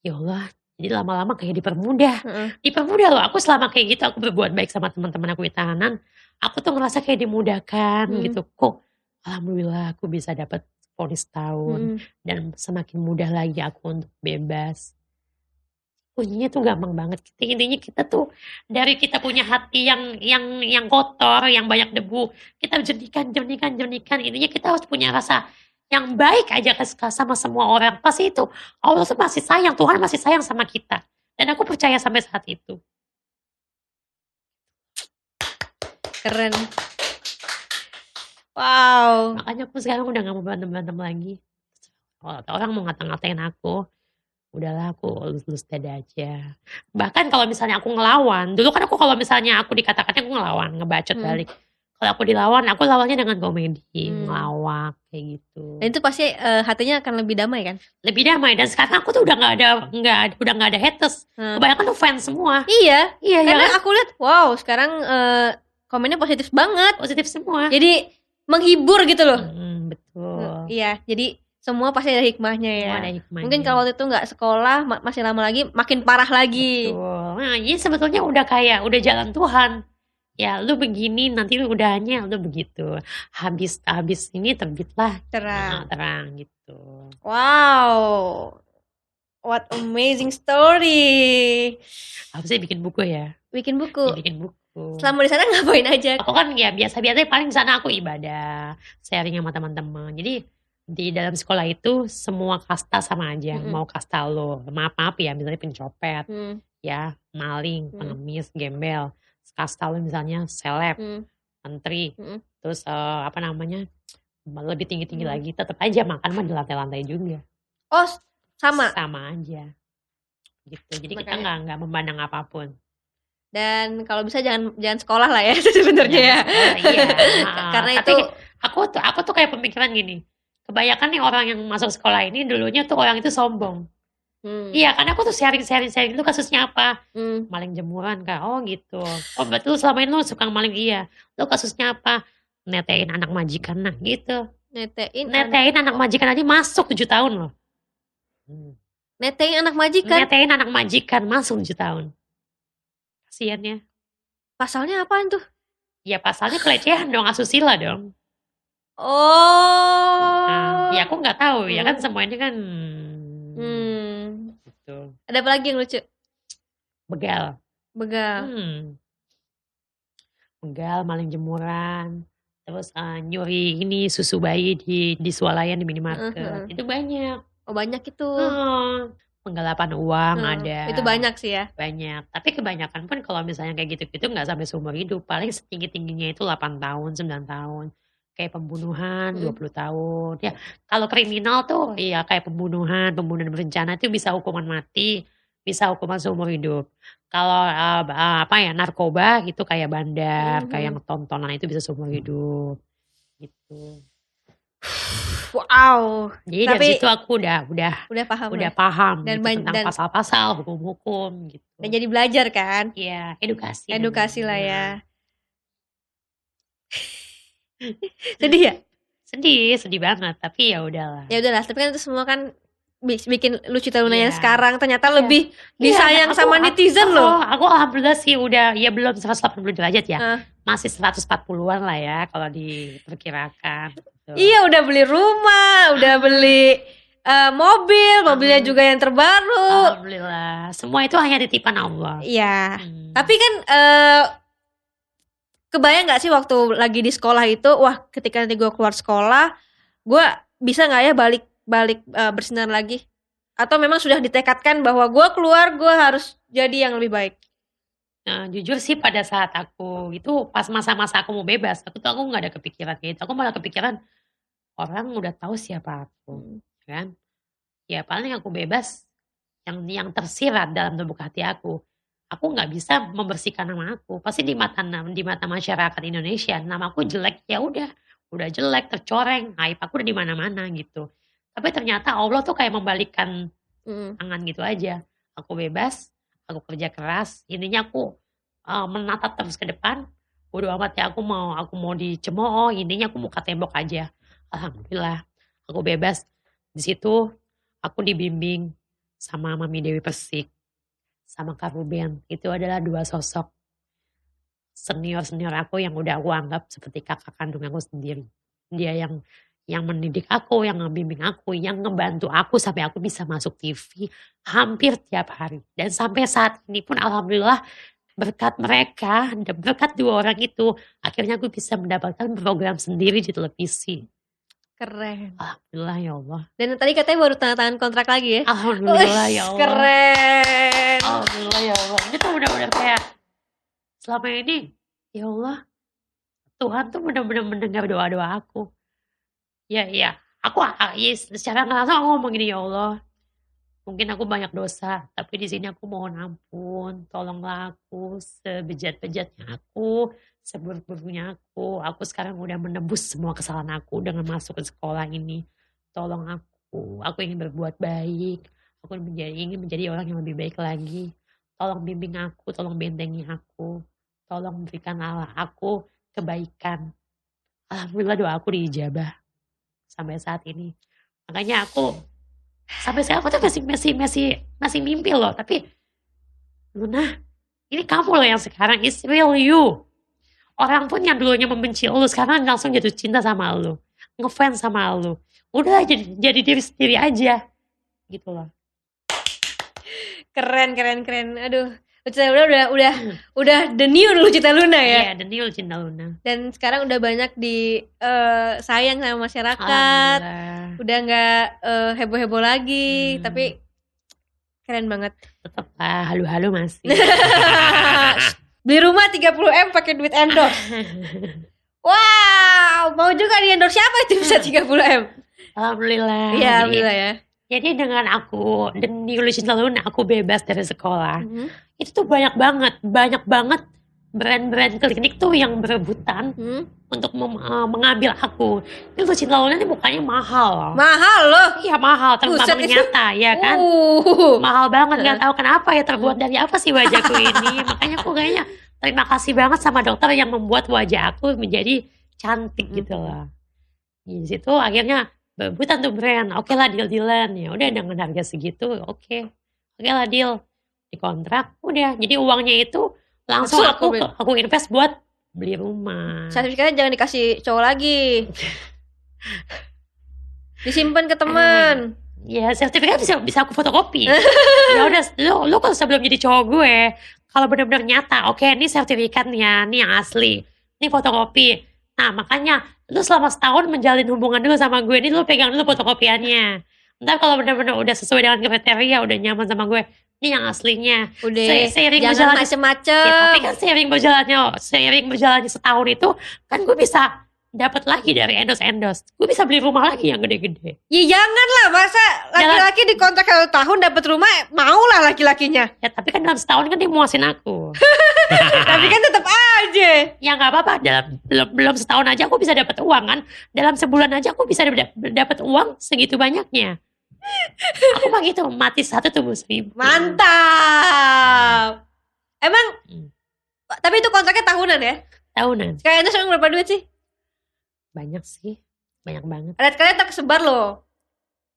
ya Allah jadi lama-lama kayak dipermudah Heeh. dipermudah loh aku selama kayak gitu aku berbuat baik sama teman-teman aku di tahanan aku tuh ngerasa kayak dimudahkan Hmm. gitu kok alhamdulillah aku bisa dapat vonis tahun Mm-mm. dan semakin mudah lagi aku untuk bebas kuncinya tuh gampang banget. Intinya kita tuh dari kita punya hati yang yang yang kotor yang banyak debu kita jernihkan jernihkan jernihkan. Intinya kita harus punya rasa yang baik aja ke- sama semua orang. Pasti itu Allah tuh masih sayang Tuhan masih sayang sama kita. Dan aku percaya sampai saat itu. Keren. Wow. makanya aku sekarang udah gak mau berantem berantem lagi orang mau ngata-ngatain aku udahlah aku lulus-lulus dada aja bahkan kalau misalnya aku ngelawan dulu kan aku kalau misalnya aku dikata-katain aku ngelawan ngebacot Hmm. balik kalau aku dilawan aku lawannya dengan komedi Hmm. ngelawak kayak gitu Dan itu pasti eh, hatinya akan lebih damai kan? lebih damai dan sekarang aku tuh udah nggak ada nggak udah nggak ada haters Hmm. kebanyakan tuh fans semua Iya, iya ya karena kan aku lihat wow sekarang eh, komennya positif banget. positif semua Jadi menghibur gitu loh. Hmm, betul Iya, jadi semua pasti ada hikmahnya ya. Semua ada hikmahnya. Mungkin kalau waktu itu nggak sekolah ma- masih lama lagi makin parah lagi. Betul. Nah, ini sebetulnya udah kayak udah jalan Tuhan. Ya, lu begini nanti lu udahnya lu begitu. Habis habis ini terbitlah Terang. nah, terang gitu. Wow. What amazing story. Sih bikin buku ya. Bikin Ya, buku. bikin buku. Selama di sana ngapain aja? Aku kan ya biasa-biasa paling di sana aku ibadah, sharing sama teman-teman. Jadi di dalam sekolah itu semua kasta sama aja. Mm-mm. Mau kasta lo, maaf-maaf ya, misalnya pencopet, Hmm, ya, maling, Hmm. pengemis, gembel. Kasta lo misalnya seleb, hmm. menteri, Mm-mm. terus eh, apa namanya lebih tinggi tinggi Hmm. lagi, tetap aja makan mah di lantai-lantai juga, Oh, sama. sama aja, gitu. Jadi kita Makanya- nggak nggak memandang apa pun. Dan kalau bisa jangan jangan sekolah lah ya sebenarnya ya. Iya. Nah, Karena itu Aku tuh aku tuh kayak pemikiran gini, kebanyakan nih orang yang masuk sekolah ini dulunya tuh orang itu sombong. Hmm, Iya, karena aku tuh sharing sharing sharing itu kasusnya apa? hmm. Maling jemuran kak? Oh gitu. Oh betul selama ini lu suka maling iya. Lu kasusnya apa? Netein anak majikan nah gitu. Netein anak, Netein anak majikan aja masuk 7 tahun loh. Hmm. netein anak majikan. Netein anak majikan masuk 7 tahun. Kasian ya. Pasalnya apaan tuh? Ya pasalnya pelecehan dong, asusila dong. Oh. Nah, ya aku nggak tahu ya kan Hmm. semua ini kan Hmm. gitu. Ada apa lagi yang lucu? Begal. Begal. Hmm. Begal, maling jemuran. Terus eh, nyuri ini susu bayi di di swalayan di minimarket. Heeh. Itu banyak. Oh, banyak itu. Hmm. Penggelapan uang Hmm, ada. Itu banyak sih ya. banyak tapi kebanyakan pun kalau misalnya kayak gitu-gitu nggak sampai seumur hidup paling setinggi-tingginya itu 8 tahun 9 tahun kayak pembunuhan Hmm. 20 tahun ya kalau kriminal tuh ya kayak pembunuhan pembunuhan berencana itu bisa hukuman mati bisa hukuman seumur hidup kalau uh, uh, apa ya narkoba itu kayak bandar Mhm. kayak yang tontonan itu bisa seumur hidup gitu Wow. jadi Tapi- dari situ aku udah udah Udah paham udah ya. paham Dan gitu tentang pasal-pasal hukum-hukum gitu Dan jadi belajar kan? Iya, edukasi. Edukasi lah ya. Sedih ya? Sedih, sedih banget. Tapi ya udahlah. Ya udahlah, tapi kan itu semua kan bi- bikin lu Cita Luna yang Iya. sekarang ternyata Iya. lebih Iya, disayang aku- sama aku- netizen oh, loh. Aku alhamdulillah sih udah ya belum 180 derajat ya. Ah. Masih 140-an lah ya kalau diperkirakan. gitu. Iya udah beli rumah, udah beli eh, mobil, mobilnya juga yang terbaru. Alhamdulillah. Semua itu hanya titipan Allah. Iya. Hmm. Tapi kan eh kebayang nggak sih waktu lagi di sekolah itu, wah ketika nanti gue keluar sekolah, gue bisa nggak ya balik balik eh, bersinar lagi? Atau memang sudah ditekadkan bahwa gue keluar gue harus jadi yang lebih baik? Nah, jujur sih pada saat aku itu pas masa-masa aku mau bebas, aku tuh aku nggak ada kepikiran kayak gitu. Aku malah kepikiran orang udah tahu siapa aku, kan? Ya paling aku bebas yang yang tersirat dalam lubuk hati aku. Aku nggak bisa membersihkan nama aku. Pasti di mata di mata masyarakat Indonesia nama aku jelek ya udah, udah jelek, tercoreng, aib aku udah di mana-mana gitu. Tapi ternyata Allah tuh kayak membalikkan Mm. tangan gitu aja. Aku bebas, aku kerja keras, intinya aku uh, menatap terus ke depan. Bodo amat ya aku mau aku mau dicemooh, intinya aku muka tembok aja. Alhamdulillah, aku bebas. Di situ aku dibimbing sama Mami Dewi Persik, sama Kak Ruben. Itu adalah dua sosok senior-senior aku yang udah aku anggap seperti kakak kandung aku sendiri. Dia yang yang mendidik aku, yang ngebimbing aku, yang ngebantu aku sampai aku bisa masuk TV hampir tiap hari. Dan sampai saat ini pun alhamdulillah berkat mereka, dan berkat dua orang itu, akhirnya aku bisa mendapatkan program sendiri di televisi. Keren. Alhamdulillah ya Allah. Dan tadi katanya baru tanda tangan kontrak lagi ya? Alhamdulillah ya Wih, Allah. Keren. Alhamdulillah ya Allah. Ini tuh benar-benar kayak selama ini, ya Allah, Tuhan tuh benar-benar mendengar doa-doa aku. Ya, ya. Aku ya, secara langsung aku ngomong gini, ya Allah. Mungkin aku banyak dosa, tapi di sini aku mohon ampun. Tolonglah aku sebejat-bejatnya aku, seburuk-buruknya aku. Aku sekarang udah menebus semua kesalahan aku dengan masuk ke sekolah ini. Tolong aku. Aku ingin berbuat baik. Aku menjadi, ingin menjadi orang yang lebih baik lagi. Tolong bimbing aku, tolong bentengi aku. Tolong berikan Allah aku kebaikan. Alhamdulillah doa aku diijabah sampai saat ini. Makanya aku sampai sekarang aku tuh masih masih masih masih mimpi loh. Tapi Luna, ini kamu loh yang sekarang is real you. Orang pun yang dulunya membenci lu sekarang langsung jatuh cinta sama lu, ngefans sama lu. Udah jadi jadi diri sendiri aja, gitu loh. Keren, keren, keren. Aduh, Lu Cita Luna udah udah udah the new Lu Cita Luna ya. Iya, dan Niul cinta Luna. Dan sekarang udah banyak di eh, sayang sama masyarakat. Udah nggak eh, heboh-heboh lagi, Hmm. tapi keren banget. Tetap lah, halu-halu masih. Beli rumah 30 m pakai duit endorse. Wow, mau juga di endorse siapa itu bisa 30 m? Alhamdulillah. Iya, alhamdulillah ya. Jadi dengan aku dan Niul cinta Luna, aku bebas dari sekolah. Mhm. Itu tuh banyak banget, banyak banget brand-brand klinik tuh yang berebutan Hmm. untuk mem- eh, mengambil aku. Ini cinta Luna ini bukannya mahal loh. Mahal loh. Iya mahal, itu- nyata ya kan. Uh. mahal banget nggak tahu kenapa ya terbuat dari apa sih wajahku ini makanya aku kayaknya terima kasih banget sama dokter yang membuat wajah aku menjadi cantik gitu loh di situ akhirnya berebutan tuh brand. Oke lah deal dealan. Ya udah dengan harga segitu oke. Oke lah deal. Dikontrak udah. Jadi uangnya itu langsung Masuk aku ke- aku invest buat beli rumah. Sertifikatnya jangan dikasih cowok lagi. Disimpan ke teman. Ya sertifikat bisa bisa aku fotokopi. ya udah lu lu kalau sebelum jadi cowok gue, kalau benar-benar nyata, oke ini sertifikatnya, ini yang asli, ini fotokopi. Nah makanya lu selama setahun menjalin hubungan dulu sama gue, ini lu pegang dulu fotokopiannya. Ntar kalau benar-benar udah sesuai dengan kriteria, udah nyaman sama gue, ini yang aslinya. Udah, Se- seiring jangan berjalannya- macem-macem. Ya, tapi kan seiring berjalannya, seiring berjalannya setahun itu, kan gue bisa dapat lagi dari endos-endos. Gue bisa beli rumah lagi yang gede-gede. Ya jangan lah, masa laki-laki dikontrak satu tahun dapat rumah, mau lah laki-lakinya. Ya tapi kan dalam setahun kan dia muasin aku. Tapi kan tetap aja. ya nggak apa-apa dalam belum belum setahun aja aku bisa dapat uang kan dalam sebulan aja aku bisa dap- dapat uang segitu banyaknya aku mah gitu mati satu tumbuh seribu Mantap. Emang, Hmm. tapi itu kontraknya tahunan ya? tahunan Kayaknya sekarang berapa duit sih? Banyak sih banyak banget Lihat kalian tak kesebar loh.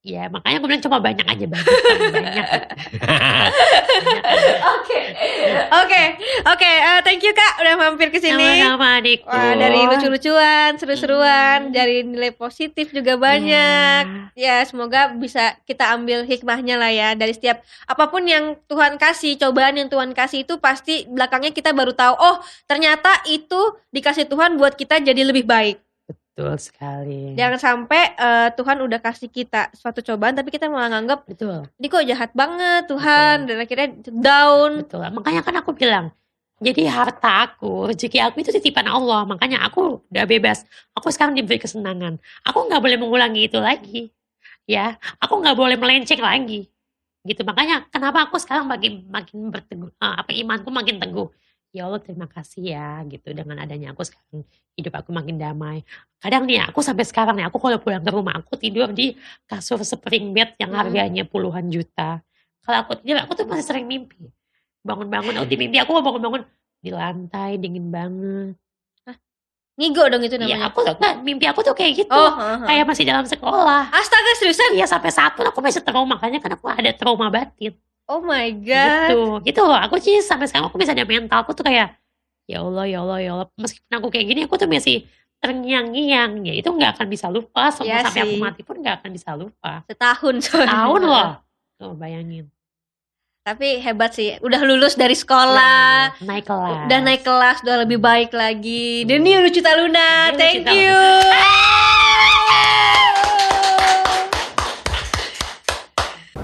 Ya makanya gue bilang cuma banyak aja banyak banyak. Oke. Oke. Oke, eh, thank you Kak udah mampir ke sini. Sama-sama adikku. Wah, dari lucu-lucuan, seru-seruan, dari nilai positif juga banyak. Iya. Ya, semoga bisa kita ambil hikmahnya lah ya dari setiap apa pun yang Tuhan kasih, cobaan yang Tuhan kasih itu pasti belakangnya kita baru tahu, oh, ternyata itu dikasih Tuhan buat kita jadi lebih baik. Betul sekali. Jangan sampai eh, Tuhan udah kasih kita suatu cobaan tapi kita malah nganggap Betul. ini kok jahat banget Tuhan dan akhirnya down. Betul. Makanya kan aku bilang, jadi harta aku, rezeki aku itu titipan Allah. Makanya aku udah bebas. Aku sekarang diberi kesenangan. Aku nggak boleh mengulangi itu lagi. Ya, aku nggak boleh melenceng lagi. Gitu. Makanya kenapa aku sekarang makin makin berteguh, eh, apa imanku makin teguh. Ya Allah terima kasih ya gitu dengan adanya aku sekarang hidup aku makin damai. Kadang nih aku sampai sekarang nih aku kalau pulang ke rumah aku tidur di kasur spring bed yang harganya puluhan juta. Kalau aku tidur aku tuh masih sering mimpi bangun-bangun oh, di mimpi aku bangun-bangun di lantai dingin banget. Ngigo dong itu Iya namanya. aku tuh nggak, mimpi aku tuh kayak gitu. Oh, heeh. Kayak masih dalam sekolah. Astaga seriusan? Iya sampai satu aku masih trauma makanya kan aku ada trauma batin. Oh my god. Gitu. Gitu loh. Aku sih sampai sekarang aku bisa ada mental aku tuh kayak ya Allah ya Allah ya Allah meskipun aku kayak gini aku tuh masih terngiang-ngiang ya itu nggak akan bisa lupa sampai Iya sampai aku mati pun nggak akan bisa lupa Setahun soalnya. tahun loh Tuh bayangin Tapi hebat sih. Udah lulus dari sekolah. naik kelas Udah naik kelas, udah lebih baik lagi. Dan ini lucu Luna. Dia Thank you.